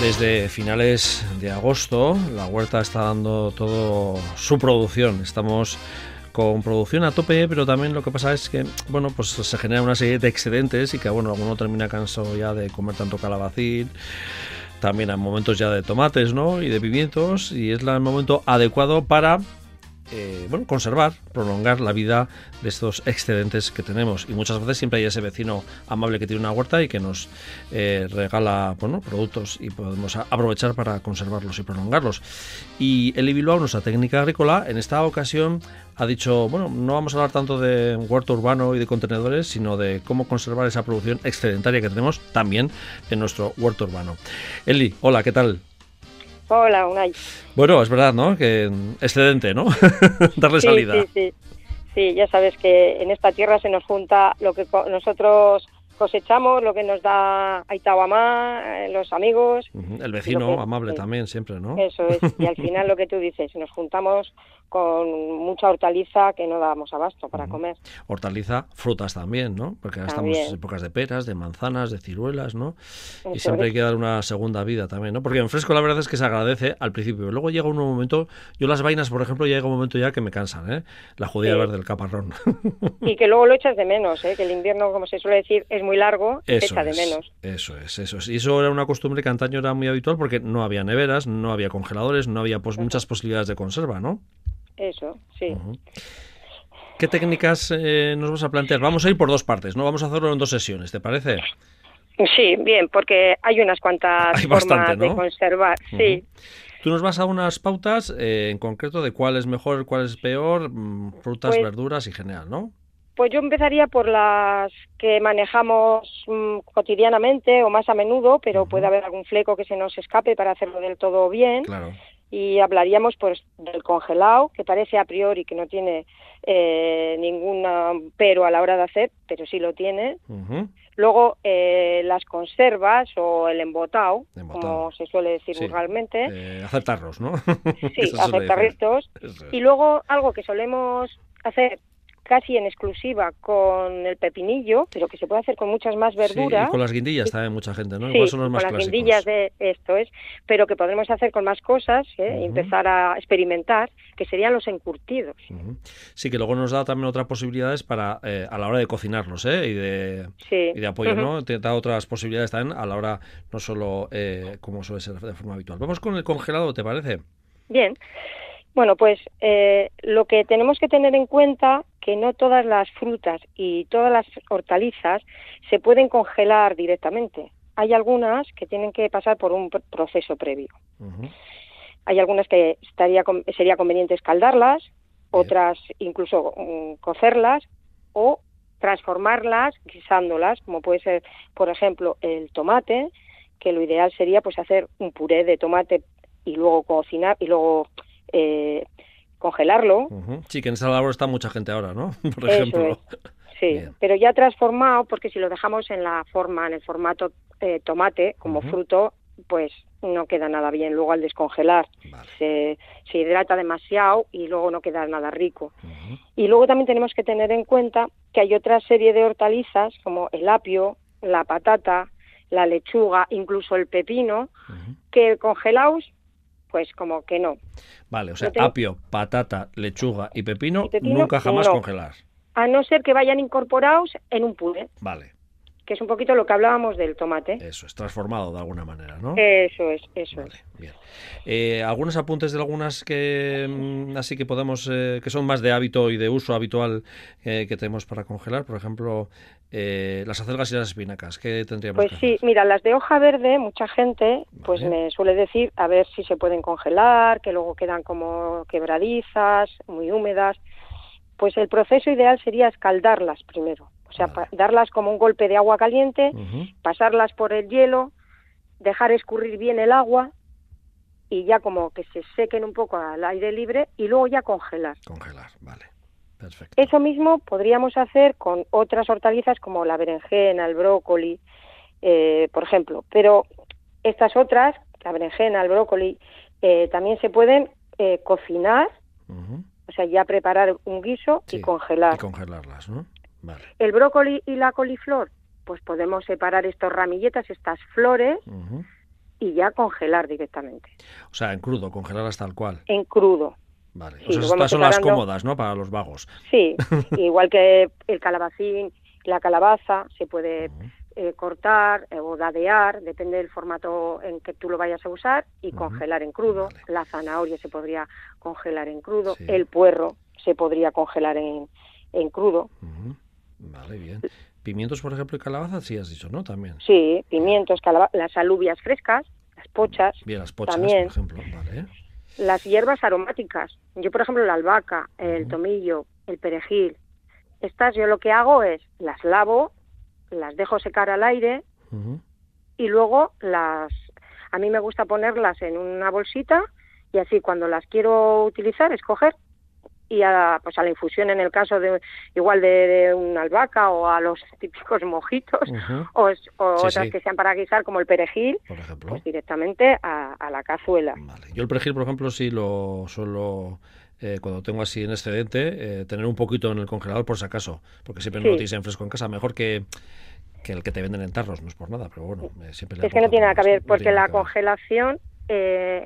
Desde finales de agosto la huerta está dando todo su producción. Estamos con producción a tope, pero también lo que pasa es que, bueno, pues se genera una serie de excedentes y que, bueno, alguno termina cansado ya de comer tanto calabacín. También hay momentos ya de tomates, ¿no? Y de pimientos y es el momento adecuado para eh, bueno, conservar, prolongar la vida de estos excedentes que tenemos. Y muchas veces siempre hay ese vecino amable que tiene una huerta y que nos eh, regala bueno, productos y podemos aprovechar para conservarlos y prolongarlos. Y el Bilbao, nuestra técnica agrícola, en esta ocasión ha dicho, bueno, no vamos a hablar tanto de huerto urbano y de contenedores, sino de cómo conservar esa producción excedentaria que tenemos también en nuestro huerto urbano. Eli, hola, ¿qué tal? Hola, Unai. Bueno, es verdad, ¿no? Que excedente, ¿no? Darle salida. Sí, sí. Sí, ya sabes que en esta tierra se nos junta lo que nosotros cosechamos, lo que nos da Aitawamá, eh, los amigos. El vecino amable también, siempre, ¿no? Eso es. Y al final lo que tú dices, nos juntamos con mucha hortaliza que no damos abasto para comer. Hortaliza, frutas también, ¿no? Porque ahora estamos en épocas de peras, de manzanas, de ciruelas, ¿no? y siempre hay que dar una segunda vida también, ¿no? Porque en fresco la verdad es que se agradece al principio. Luego llega un momento, yo las vainas, por ejemplo, llega un momento ya que me cansan, ¿eh? La judía verde, el caparrón. Y que luego lo echas de menos, ¿eh? Que el invierno, como se suele decir, es muy largo, eso echa de menos. Eso es, eso es. Y eso era una costumbre que antaño era muy habitual porque no había neveras, no había congeladores, no había pues, muchas posibilidades de conserva, ¿no? Eso, sí. ¿Qué técnicas eh, nos vas a plantear? Vamos a ir por dos partes, ¿no? Vamos a hacerlo en dos sesiones, ¿te parece? Sí, bien, porque hay unas cuantas formas de conservar, sí. Tú nos vas a unas pautas eh, en concreto de cuál es mejor, cuál es peor, mm, frutas, pues verduras y general, ¿no? Pues yo empezaría por las que manejamos mm, cotidianamente o más a menudo, pero puede haber algún fleco que se nos escape para hacerlo del todo bien. Claro y hablaríamos pues del congelado que parece a priori que no tiene eh, ninguna pero a la hora de hacer pero sí lo tiene. Luego eh, las conservas o el embotado, como se suele decir vulgarmente. Eh, aceptarlos no sí y luego algo que solemos hacer casi en exclusiva con el pepinillo, pero que se puede hacer con muchas más verduras. Sí, y con las guindillas también mucha gente, ¿no? Igual son los más con las guindillas de esto es, pero que podremos hacer con más cosas, ¿eh? empezar a experimentar, que serían los encurtidos. Sí, que luego nos da también otras posibilidades para eh, a la hora de cocinarlos, ¿eh? Y de, y de apoyo, ¿no? Te da otras posibilidades también a la hora, no solo eh, como suele ser de forma habitual. Vamos con el congelado, ¿te parece? Bien. Bueno, pues eh, lo que tenemos que tener en cuenta que no todas las frutas y todas las hortalizas se pueden congelar directamente. Hay algunas que tienen que pasar por un proceso previo. Hay algunas que estaría, sería conveniente escaldarlas, otras incluso mm, cocerlas o transformarlas guisándolas, como puede ser, por ejemplo, el tomate, que lo ideal sería pues hacer un puré de tomate y luego cocinar y luego eh, congelarlo. Sí, que en esa labor está mucha gente ahora, ¿no? Por ejemplo. Sí, pero ya transformado, porque si lo dejamos en la forma, en el formato eh, tomate, como fruto, pues no queda nada bien. Luego al descongelar se, se, hidrata demasiado y luego no queda nada rico. Y luego también tenemos que tener en cuenta que hay otra serie de hortalizas como el apio, la patata, la lechuga, incluso el pepino, que congelados pues como que no. Vale, o sea, apio, patata, lechuga y pepino, nunca jamás congelar. A no ser que vayan incorporados en un puré. Vale que es un poquito lo que hablábamos del tomate. Eso, es transformado de alguna manera, ¿no? Eso es, eso es. Bien. Eh, algunos apuntes de algunas que mm, así que podemos, eh, que son más de hábito y de uso habitual eh, que tenemos para congelar, por ejemplo, las acelgas y las espinacas, ¿qué tendríamos pues sí, mira, las de hoja verde, mucha gente pues me suele decir a ver si se pueden congelar, que luego quedan como quebradizas, muy húmedas. Pues el proceso ideal sería escaldarlas primero o sea, darlas como un golpe de agua caliente, pasarlas por el hielo, dejar escurrir bien el agua y ya como que se sequen un poco al aire libre y luego ya congelar. Congelar, vale. Perfecto. Eso mismo podríamos hacer con otras hortalizas como la berenjena, el brócoli, eh, por ejemplo. Pero estas otras, la berenjena, el brócoli, eh, también se pueden eh, cocinar O sea, ya preparar un guiso y congelar. Y congelarlas, ¿no? Vale. El brócoli y la coliflor, pues podemos separar estas ramilletas, estas flores, y ya congelar directamente. O sea, en crudo, congelarlas tal cual. En crudo. Vale. o sea, estas son las cómodas, ¿no? Para los vagos. Sí, igual que el calabacín, la calabaza, se puede eh, cortar eh, o dadear, depende del formato en que tú lo vayas a usar, y congelar en crudo. La zanahoria se podría congelar en crudo. El puerro se podría congelar en, en crudo. Vale, bien. Pimientos, por ejemplo, y calabaza, sí has dicho, ¿no? También. Sí, pimientos, las alubias frescas, las pochas. Bien, las pochas, también. por ejemplo. Vale. Las hierbas aromáticas. Yo, por ejemplo, la albahaca, el tomillo, el perejil. Estas yo lo que hago es las lavo las dejo secar al aire y luego las a mí me gusta ponerlas en una bolsita y así cuando las quiero utilizar escoger y a, pues a la infusión en el caso de igual de, una albahaca o a los típicos mojitos o, otras que sean para guisar como el perejil pues directamente a, la cazuela. Yo el perejil por ejemplo sí lo suelo eh, cuando tengo así en excedente, eh, tener un poquito en el congelador por si acaso, porque siempre no lo tienes en fresco en casa, mejor que, que el que te venden en tarros, no es por nada, pero bueno, eh, siempre Es que no tiene nada que ver, porque la congelación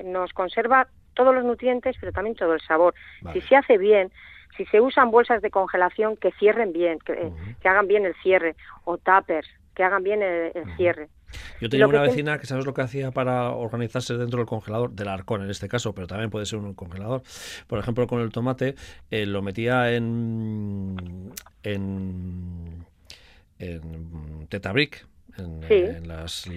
nos conserva todos los nutrientes, pero también todo el sabor. Si se hace bien, si se usan bolsas de congelación que cierren bien, que, que hagan bien el cierre, o tuppers, que hagan bien el, cierre. Yo tenía una vecina que sabes lo que hacía para organizarse dentro del congelador, del arcón en este caso, pero también puede ser un congelador. Por ejemplo, con el tomate eh, lo metía en en, en Tetabric, en, en las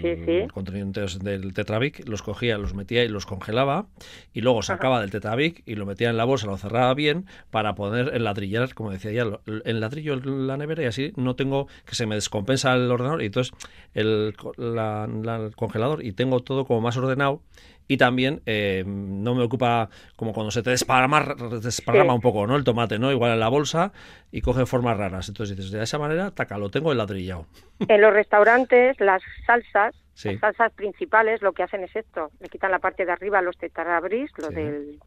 contenidos del Tetravic, los cogía, los metía y los congelaba y luego sacaba del Tetravic y lo metía en la bolsa, lo cerraba bien para poner enladrillar, como decía ya, el ladrillo en la nevera y así no tengo que se me descompensa el ordenador y entonces el, el congelador y tengo todo como más ordenado y también eh, no me ocupa como cuando se te desparrama, desparrama un poco, ¿no? El tomate, ¿no? Igual en la bolsa y coge formas raras. Entonces dices, de esa manera, taca, lo tengo el ladrillado. En los restaurantes, las salsas, las salsas principales, lo que hacen es esto, le quitan la parte de arriba los tetarabris, lo del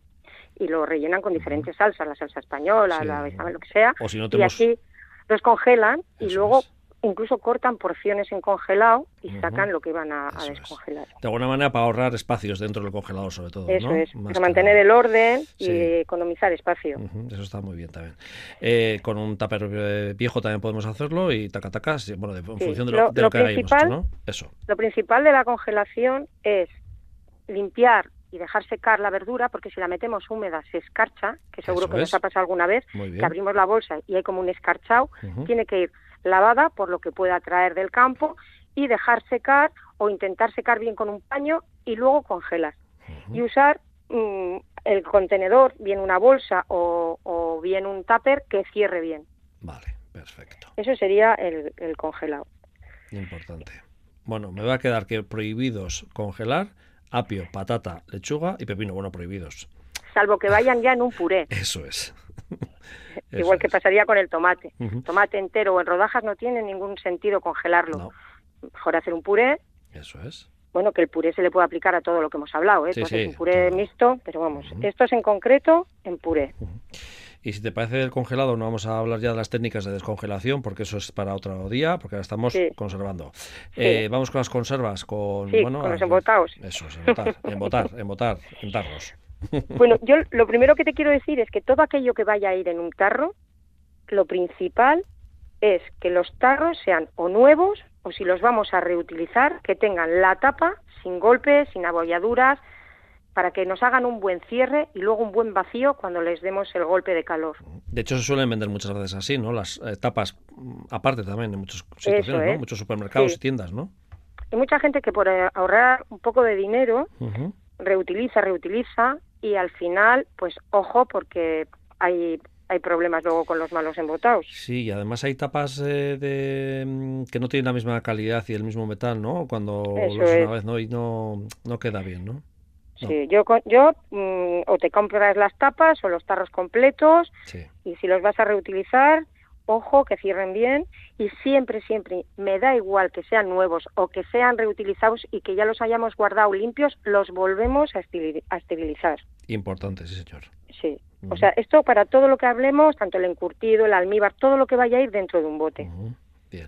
y lo rellenan con diferentes salsas, la salsa española, la lo que sea, y así los congelan y luego incluso cortan porciones en congelado y sacan lo que van a, descongelar. De alguna manera para ahorrar espacios dentro del congelador sobre todo. Eso es, para mantener el orden y economizar espacio. Eso está muy bien también. Eh, con un tupper eh, viejo también podemos hacerlo y taca bueno, en función de lo, que principal, ¿no? Eso. Lo principal de la congelación es limpiar y dejar secar la verdura, porque si la metemos húmeda se escarcha, que seguro que nos ha pasado alguna vez, que abrimos la bolsa y hay como un escarchado, tiene que ir lavada por lo que pueda traer del campo y dejar secar o intentar secar bien con un paño y luego congelar. Y usar mm, el contenedor, bien una bolsa o, bien un tupper que cierre bien. Vale, perfecto. Eso sería el, el congelado. Importante. Bueno, me va a quedar que prohibidos congelar apio, patata, lechuga y pepino. Bueno, prohibidos. Salvo que vayan ya en un puré. Eso es. Igual que pasaría con el tomate. Tomate entero o en rodajas no tiene ningún sentido congelarlo. Mejor hacer un puré. Eso es. Bueno, que el puré se le puede aplicar a todo lo que hemos hablado, ¿eh? es un puré mixto, pero vamos, esto es en concreto en puré. Y si te parece del congelado, no vamos a hablar ya de las técnicas de descongelación, porque eso es para otro día, porque ahora estamos conservando. Eh, vamos con las conservas, con, bueno, con los embotados. Eso, es, embotar, embotar, embotar. Bueno, yo lo primero que te quiero decir es que todo aquello que vaya a ir en un tarro, lo principal es que los tarros sean o nuevos o si los vamos a reutilizar, que tengan la tapa sin golpes, sin abolladuras, para que nos hagan un buen cierre y luego un buen vacío cuando les demos el golpe de calor. De hecho, se suelen vender muchas veces así, ¿no? Las eh, tapas mm, aparte también en muchos situaciones, ¿no? Muchos supermercados y tiendas, ¿no? Hay mucha gente que por ahorrar un poco de dinero reutiliza, reutiliza y al final, pues ojo, porque hay hay problemas luego con los malos embotados. Sí, y además hay tapas eh, de, mm, que no tienen la misma calidad y el mismo metal, ¿no? Cuando los una vez no y no, no queda bien, ¿no? Sí, yo, yo mm, o te compras las tapas o los tarros completos y si los vas a reutilizar, ojo, que cierren bien y siempre, siempre, me da igual que sean nuevos o que sean reutilizados y que ya los hayamos guardado limpios, los volvemos a, esterilizar. Importante, sí, señor. Sí. O sea, esto para todo lo que hablemos, tanto el encurtido, el almíbar, todo lo que vaya a ir dentro de un bote. Bien.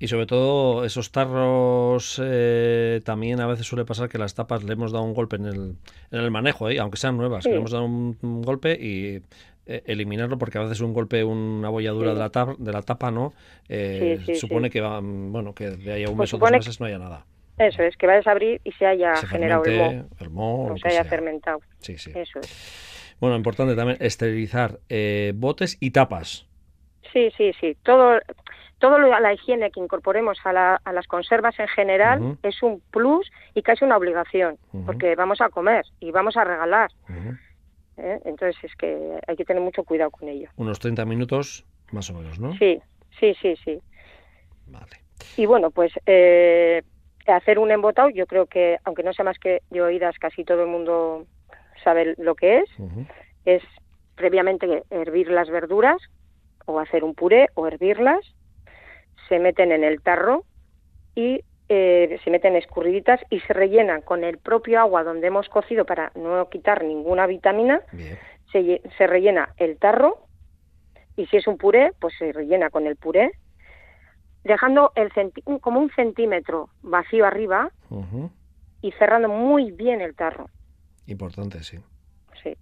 Y sobre todo esos tarros eh, también a veces suele pasar que las tapas le hemos dado un golpe en el, en el manejo, ¿eh? aunque sean nuevas, le hemos dado un, golpe y eh, eliminarlo porque a veces un golpe, una bolladura de, la tapa, de la tapa, ¿no? supone que va, bueno, que de ahí a un pues mes o dos meses no haya nada. Eso es, que vayas a abrir y se haya generado el o se haya fermentado. Sí, sí. Eso es. Bueno, importante también esterilizar botes y tapas. Sí, sí, sí. Todo, todo la higiene que incorporemos a, las conservas en general es un plus y casi una obligación, porque vamos a comer y vamos a regalar. ¿Eh? Entonces es que hay que tener mucho cuidado con ello. Unos 30 minutos más o menos, ¿no? Sí, sí, sí, sí. Vale. Y bueno, pues eh, hacer un embotado, yo creo que, aunque no sea más que de oídas, casi todo el mundo sabe lo que es, es previamente hervir las verduras o hacer un puré o hervirlas se meten en el tarro y eh, se meten escurriditas y se rellenan con el propio agua donde hemos cocido para no quitar ninguna vitamina. Se, se, rellena el tarro y si es un puré, pues se rellena con el puré, dejando el como un centímetro vacío arriba y cerrando muy bien el tarro. Importante, sí. Sí.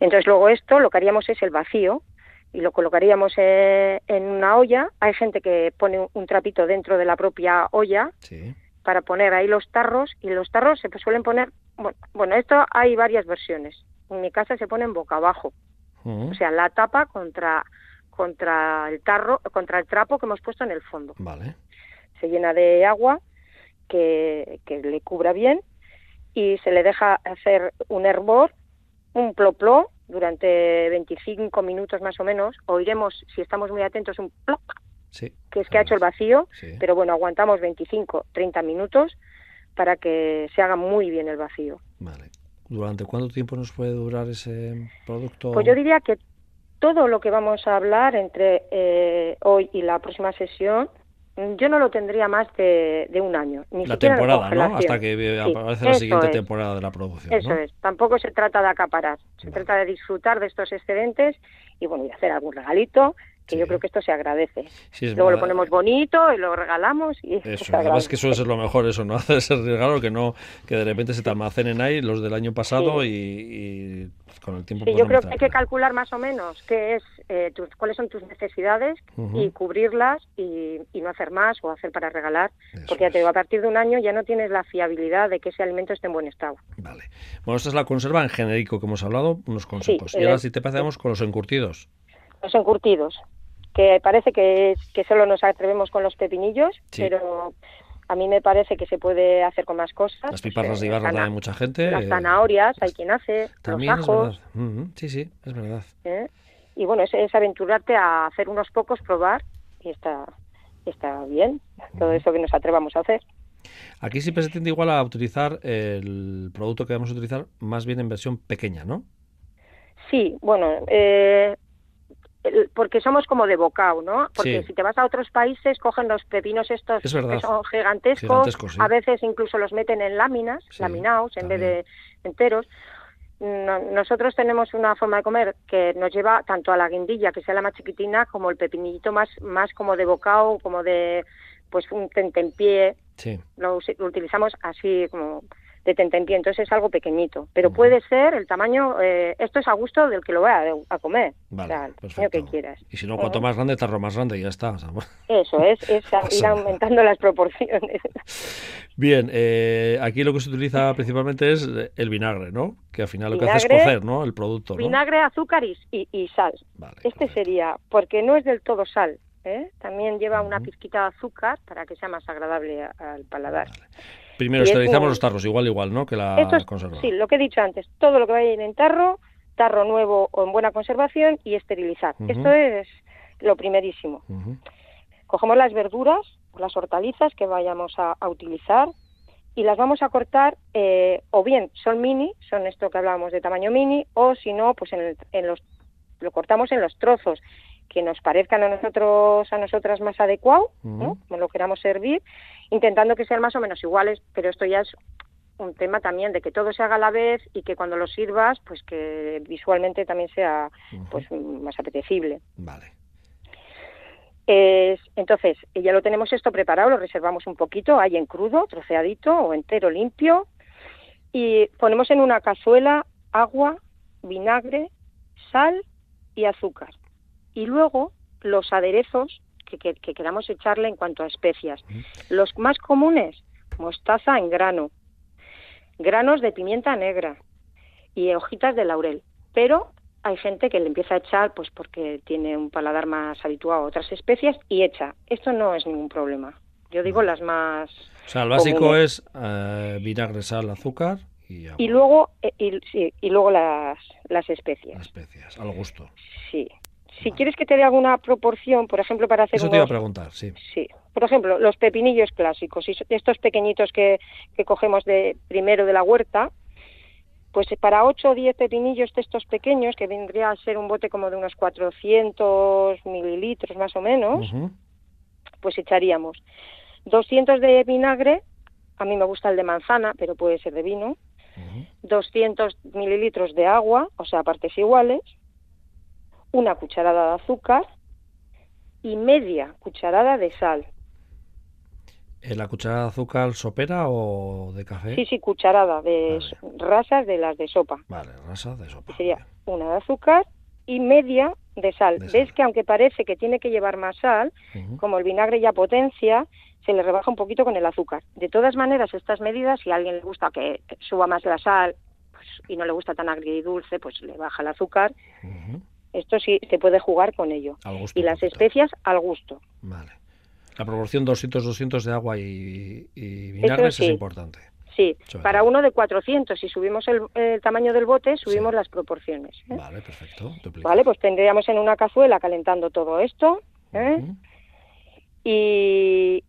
Entonces luego esto lo que haríamos es el vacío, y lo colocaríamos eh, en una olla. Hay gente que pone un trapito dentro de la propia olla para poner ahí los tarros y los tarros se suelen poner, bueno, esto hay varias versiones. En mi casa se ponen boca abajo, o sea, la tapa contra contra el tarro, contra el trapo que hemos puesto en el fondo. Vale. Se llena de agua que, que le cubra bien y se le deja hacer un hervor, un ploplo durante 25 minutos más o menos, oiremos, si estamos muy atentos, un ploc, que es que ha hecho el vacío, pero bueno, aguantamos 25, 30 minutos para que se haga muy bien el vacío. Vale. ¿Durante cuánto tiempo nos puede durar ese producto? Pues yo diría que todo lo que vamos a hablar entre eh, hoy y la próxima sesión yo no lo tendría más de, un año. Ni la temporada, ¿no? Hasta que aparece la siguiente temporada de la producción. Eso es. Tampoco se trata de acaparar. Se trata de disfrutar de estos excedentes y, bueno, y hacer algún regalito que yo creo que esto se agradece. Luego lo ponemos bonito y lo regalamos y eso, además que suele ser lo mejor eso, ¿no? Hacer ese regalo que no que de repente se te almacenen ahí los del año pasado y, con el tiempo. Sí, yo creo que hay que calcular más o menos qué es, eh, cuáles son tus necesidades y cubrirlas y, no hacer más o hacer para regalar, porque ya te digo, a partir de un año ya no tienes la fiabilidad de que ese alimento esté en buen estado. Vale. Bueno, esta es la conserva en genérico que hemos hablado, unos consejos. y ahora si te pasamos con los encurtidos. Los encurtidos que parece que, que solo nos atrevemos con los pepinillos, pero a mí me parece que se puede hacer con más cosas. Las piparras de Ibarra hay mucha gente. Las zanahorias, hay quien hace. También los ajos. Sí, sí, es verdad. ¿Eh? Y bueno, es, aventurarte a hacer unos pocos, probar, y está, está bien todo eso que nos atrevamos a hacer. Aquí siempre se tiende igual a utilizar el producto que vamos a utilizar más bien en versión pequeña, ¿no? Sí, bueno, eh, porque somos como de bocao, ¿no? Porque si te vas a otros países cogen los pepinos estos que son gigantescos, a veces incluso los meten en láminas, laminados en vez de enteros. nosotros tenemos una forma de comer que nos lleva tanto a la guindilla, que sea la más chiquitina, como el pepinillito más, más como de bocao, como de pues un tentempié. Sí. lo utilizamos así como de tentempié, entonces es algo pequeñito, pero puede ser el tamaño, eh, esto es a gusto del que lo vaya a, comer, vale, o sea, que quieras. Y si no, cuanto más grande, tarro más grande y ya está. Eso es, es ir aumentando las proporciones. Bien, eh, aquí lo que se utiliza principalmente es el vinagre, ¿no? Que al final lo que hace es cocer, ¿no? El producto, Vinagre, azúcar y, y, sal. este sería, porque no es del todo sal, ¿eh? También lleva una pizquita de azúcar para que sea más agradable al paladar. Primero esterilizamos los tarros, igual, igual, ¿no? Que la conserva. Sí, lo que he dicho antes, todo lo que vaya en tarro, tarro nuevo o en buena conservación y esterilizar. Esto es lo primerísimo. Cogemos las verduras, las hortalizas que vayamos a, utilizar y las vamos a cortar, eh, o bien son mini, son esto que hablábamos de tamaño mini, o si no, pues en, los, lo cortamos en los trozos que nos parezcan a nosotros a nosotras más adecuado, ¿no? como lo queramos servir, intentando que sean más o menos iguales, pero esto ya es un tema también de que todo se haga a la vez y que cuando lo sirvas, pues que visualmente también sea pues más apetecible. Vale. entonces, ya lo tenemos esto preparado, lo reservamos un poquito, ahí en crudo, troceadito o entero limpio, y ponemos en una cazuela agua, vinagre, sal y azúcar. Y luego los aderezos que, que, queramos echarle en cuanto a especias. Los más comunes, mostaza en grano, granos de pimienta negra y hojitas de laurel. Pero hay gente que le empieza a echar pues porque tiene un paladar más habituado a otras especias y echa. Esto no es ningún problema. Yo digo las más. O sea, el básico es eh, vinagre, sal, azúcar y Y luego, eh, y, luego las, las especias. Las especias, al gusto. Sí. Si quieres que te dé alguna proporción, por ejemplo, para hacer Eso te iba a preguntar, sí. Sí. Por ejemplo, los pepinillos clásicos, estos pequeñitos que, que cogemos de primero de la huerta, pues para 8 o 10 pepinillos de estos pequeños, que vendría a ser un bote como de unos 400 mililitros más o menos, pues echaríamos. 200 de vinagre, a mí me gusta el de manzana, pero puede ser de vino, 200 mililitros de agua, o sea, partes iguales, una cucharada de azúcar y media cucharada de sal. ¿En ¿La cucharada de azúcar sopera o de café? Sí, sí, cucharada de rasas de las de sopa. Vale, rasas de sopa. sería una de azúcar y media de sal. Ves que aunque parece que tiene que llevar más sal, como el vinagre ya potencia, se le rebaja un poquito con el azúcar. De todas maneras, estas medidas, si a alguien le gusta que suba más la sal pues, y no le gusta tan agridulce, pues le baja el azúcar. Esto sí se puede jugar con ello. y las especias al gusto. Vale. La proporción 200-200 de agua y, y vinagre es importante. Sí, para uno de 400, si subimos el, tamaño del bote, subimos las proporciones. ¿eh? Vale, perfecto. Vale, pues tendríamos en una cazuela calentando todo esto. ¿eh? Y,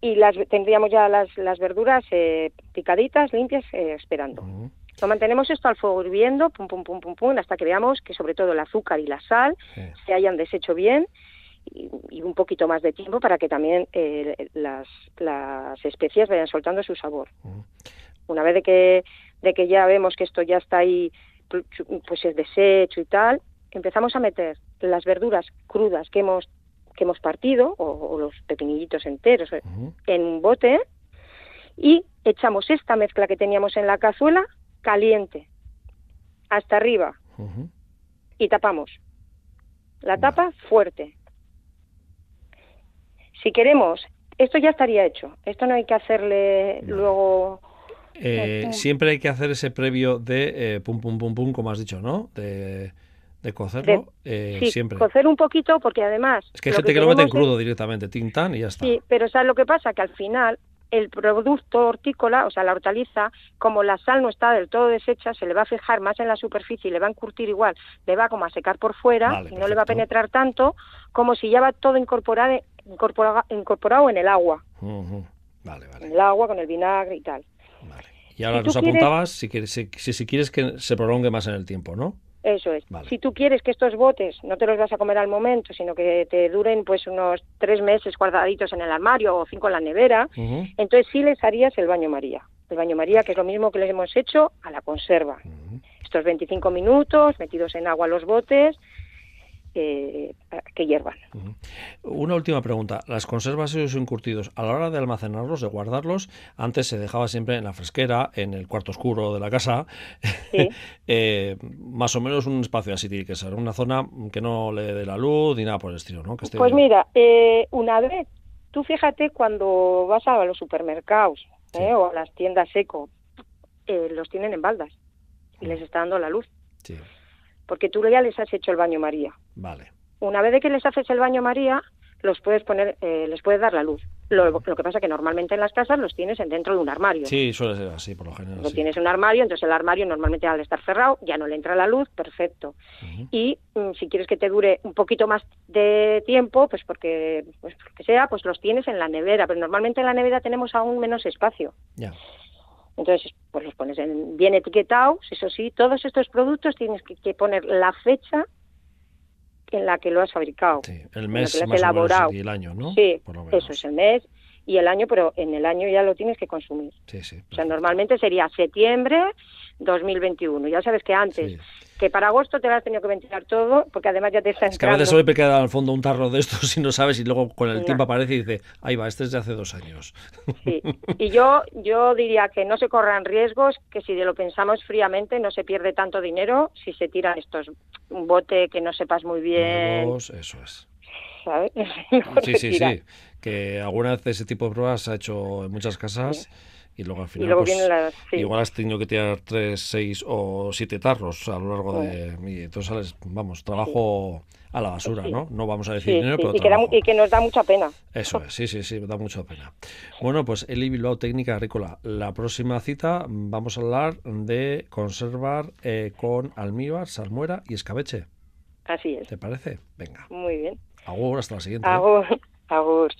y las tendríamos ya las, las verduras eh, picaditas, limpias, esperando. Lo mantenemos esto al fuego hirviendo, pum, pum, pum, pum, pum, hasta que veamos que sobre todo el azúcar y la sal se hayan deshecho bien y, un poquito más de tiempo para que también eh, las, las especias vayan soltando su sabor. Una vez de que, de que ya vemos que esto ya está ahí, pues es deshecho y tal, empezamos a meter las verduras crudas que hemos que hemos partido o, los pepinillitos enteros eh, en un bote y echamos esta mezcla que teníamos en la cazuela caliente hasta arriba y tapamos. La tapa fuerte. Si queremos, esto ya estaría hecho. Esto no hay que hacerle luego. Eh, siempre hay que hacer ese previo de eh, pum pum pum pum, como has dicho, ¿no? De, de cocerlo. Eh, sí, siempre. cocer un poquito porque además. Es que hay gente que, lo mete en crudo directamente, tintan y ya está. Sí, pero ¿sabes lo que pasa? Que al final el producto hortícola, o sea, la hortaliza, como la sal no está del todo deshecha, se le va a fijar más en la superficie y le va a encurtir igual, le va como a secar por fuera y no le va a penetrar tanto como si ya va todo incorporado, incorporado, en el agua. vale, vale. En el agua, con el vinagre y tal. Vale. Y ahora nos apuntabas si, si, si quieres que se prolongue más en el tiempo, ¿no? Eso es. Si tú quieres que estos botes no te los vas a comer al momento, sino que te duren pues unos tres meses guardaditos en el armario o cinco en la nevera, entonces sí les harías el baño María. El baño María, que es lo mismo que les hemos hecho a la conserva. Estos 25 minutos metidos en agua los botes eh, que hiervan. Una última pregunta. Las conservas y los encurtidos, a la hora de almacenarlos, de guardarlos, antes se dejaba siempre en la fresquera, en el cuarto oscuro de la casa, eh, más o menos un espacio así tiene que ser, una zona que no le dé la luz ni nada por el estilo, ¿no? pues mira, eh, una vez, tú fíjate cuando vas a los supermercados o a las tiendas seco, los tienen en baldas y les está dando la luz. Sí porque tú ya les has hecho el baño María. Vale. Una vez de que les haces el baño María, los puedes poner, eh, les puedes dar la luz. Lo, que pasa es que normalmente en las casas los tienes dentro de un armario. Sí, suele ser así, por lo general. Lo tienes en un armario, entonces el armario normalmente al estar cerrado ya no le entra la luz, perfecto. Y mm, si quieres que te dure un poquito más de tiempo, pues porque, pues porque sea, pues los tienes en la nevera, pero normalmente en la nevera tenemos aún menos espacio. Ya. Entonces, pues los pones bien etiquetados, eso sí, todos estos productos tienes que, poner la fecha en la que lo has fabricado. Sí, el mes más elaborado. y el año, ¿no? Sí, eso es el mes y el año, pero en el año ya lo tienes que consumir. Sí, sí. O sea, normalmente sería septiembre 2021. Ya sabes que antes, que para agosto te lo has tenido que ventilar todo, porque además ya te está Es que a veces solo queda al fondo un tarro de estos y no sabes y luego con el tiempo aparece y dice, ahí va, este es de hace dos años. Sí, y yo, yo diría que no se corran riesgos, que si lo pensamos fríamente no se pierde tanto dinero si se tiran estos, un bote que no sepas muy bien. Nuevos, eso es. ¿Sabes? Sí, sí, sí. Que alguna vez ese tipo de pruebas se ha hecho en muchas casas. Sí y luego al final pues, igual has tenido que tirar tres, seis o siete tarros a lo largo de y entonces sales, vamos, trabajo a la basura, ¿no? No vamos a decir dinero, pero y que, y que, nos da mucha pena. Eso es, sí, sí, sí, da mucha pena. Bueno, pues Eli Bilbao Técnica Agrícola. La próxima cita vamos a hablar de conservar eh, con almíbar, salmuera y escabeche. Así es. ¿Te parece? Venga. Muy bien. Agur, hasta la siguiente. ¿eh? Agur, agur,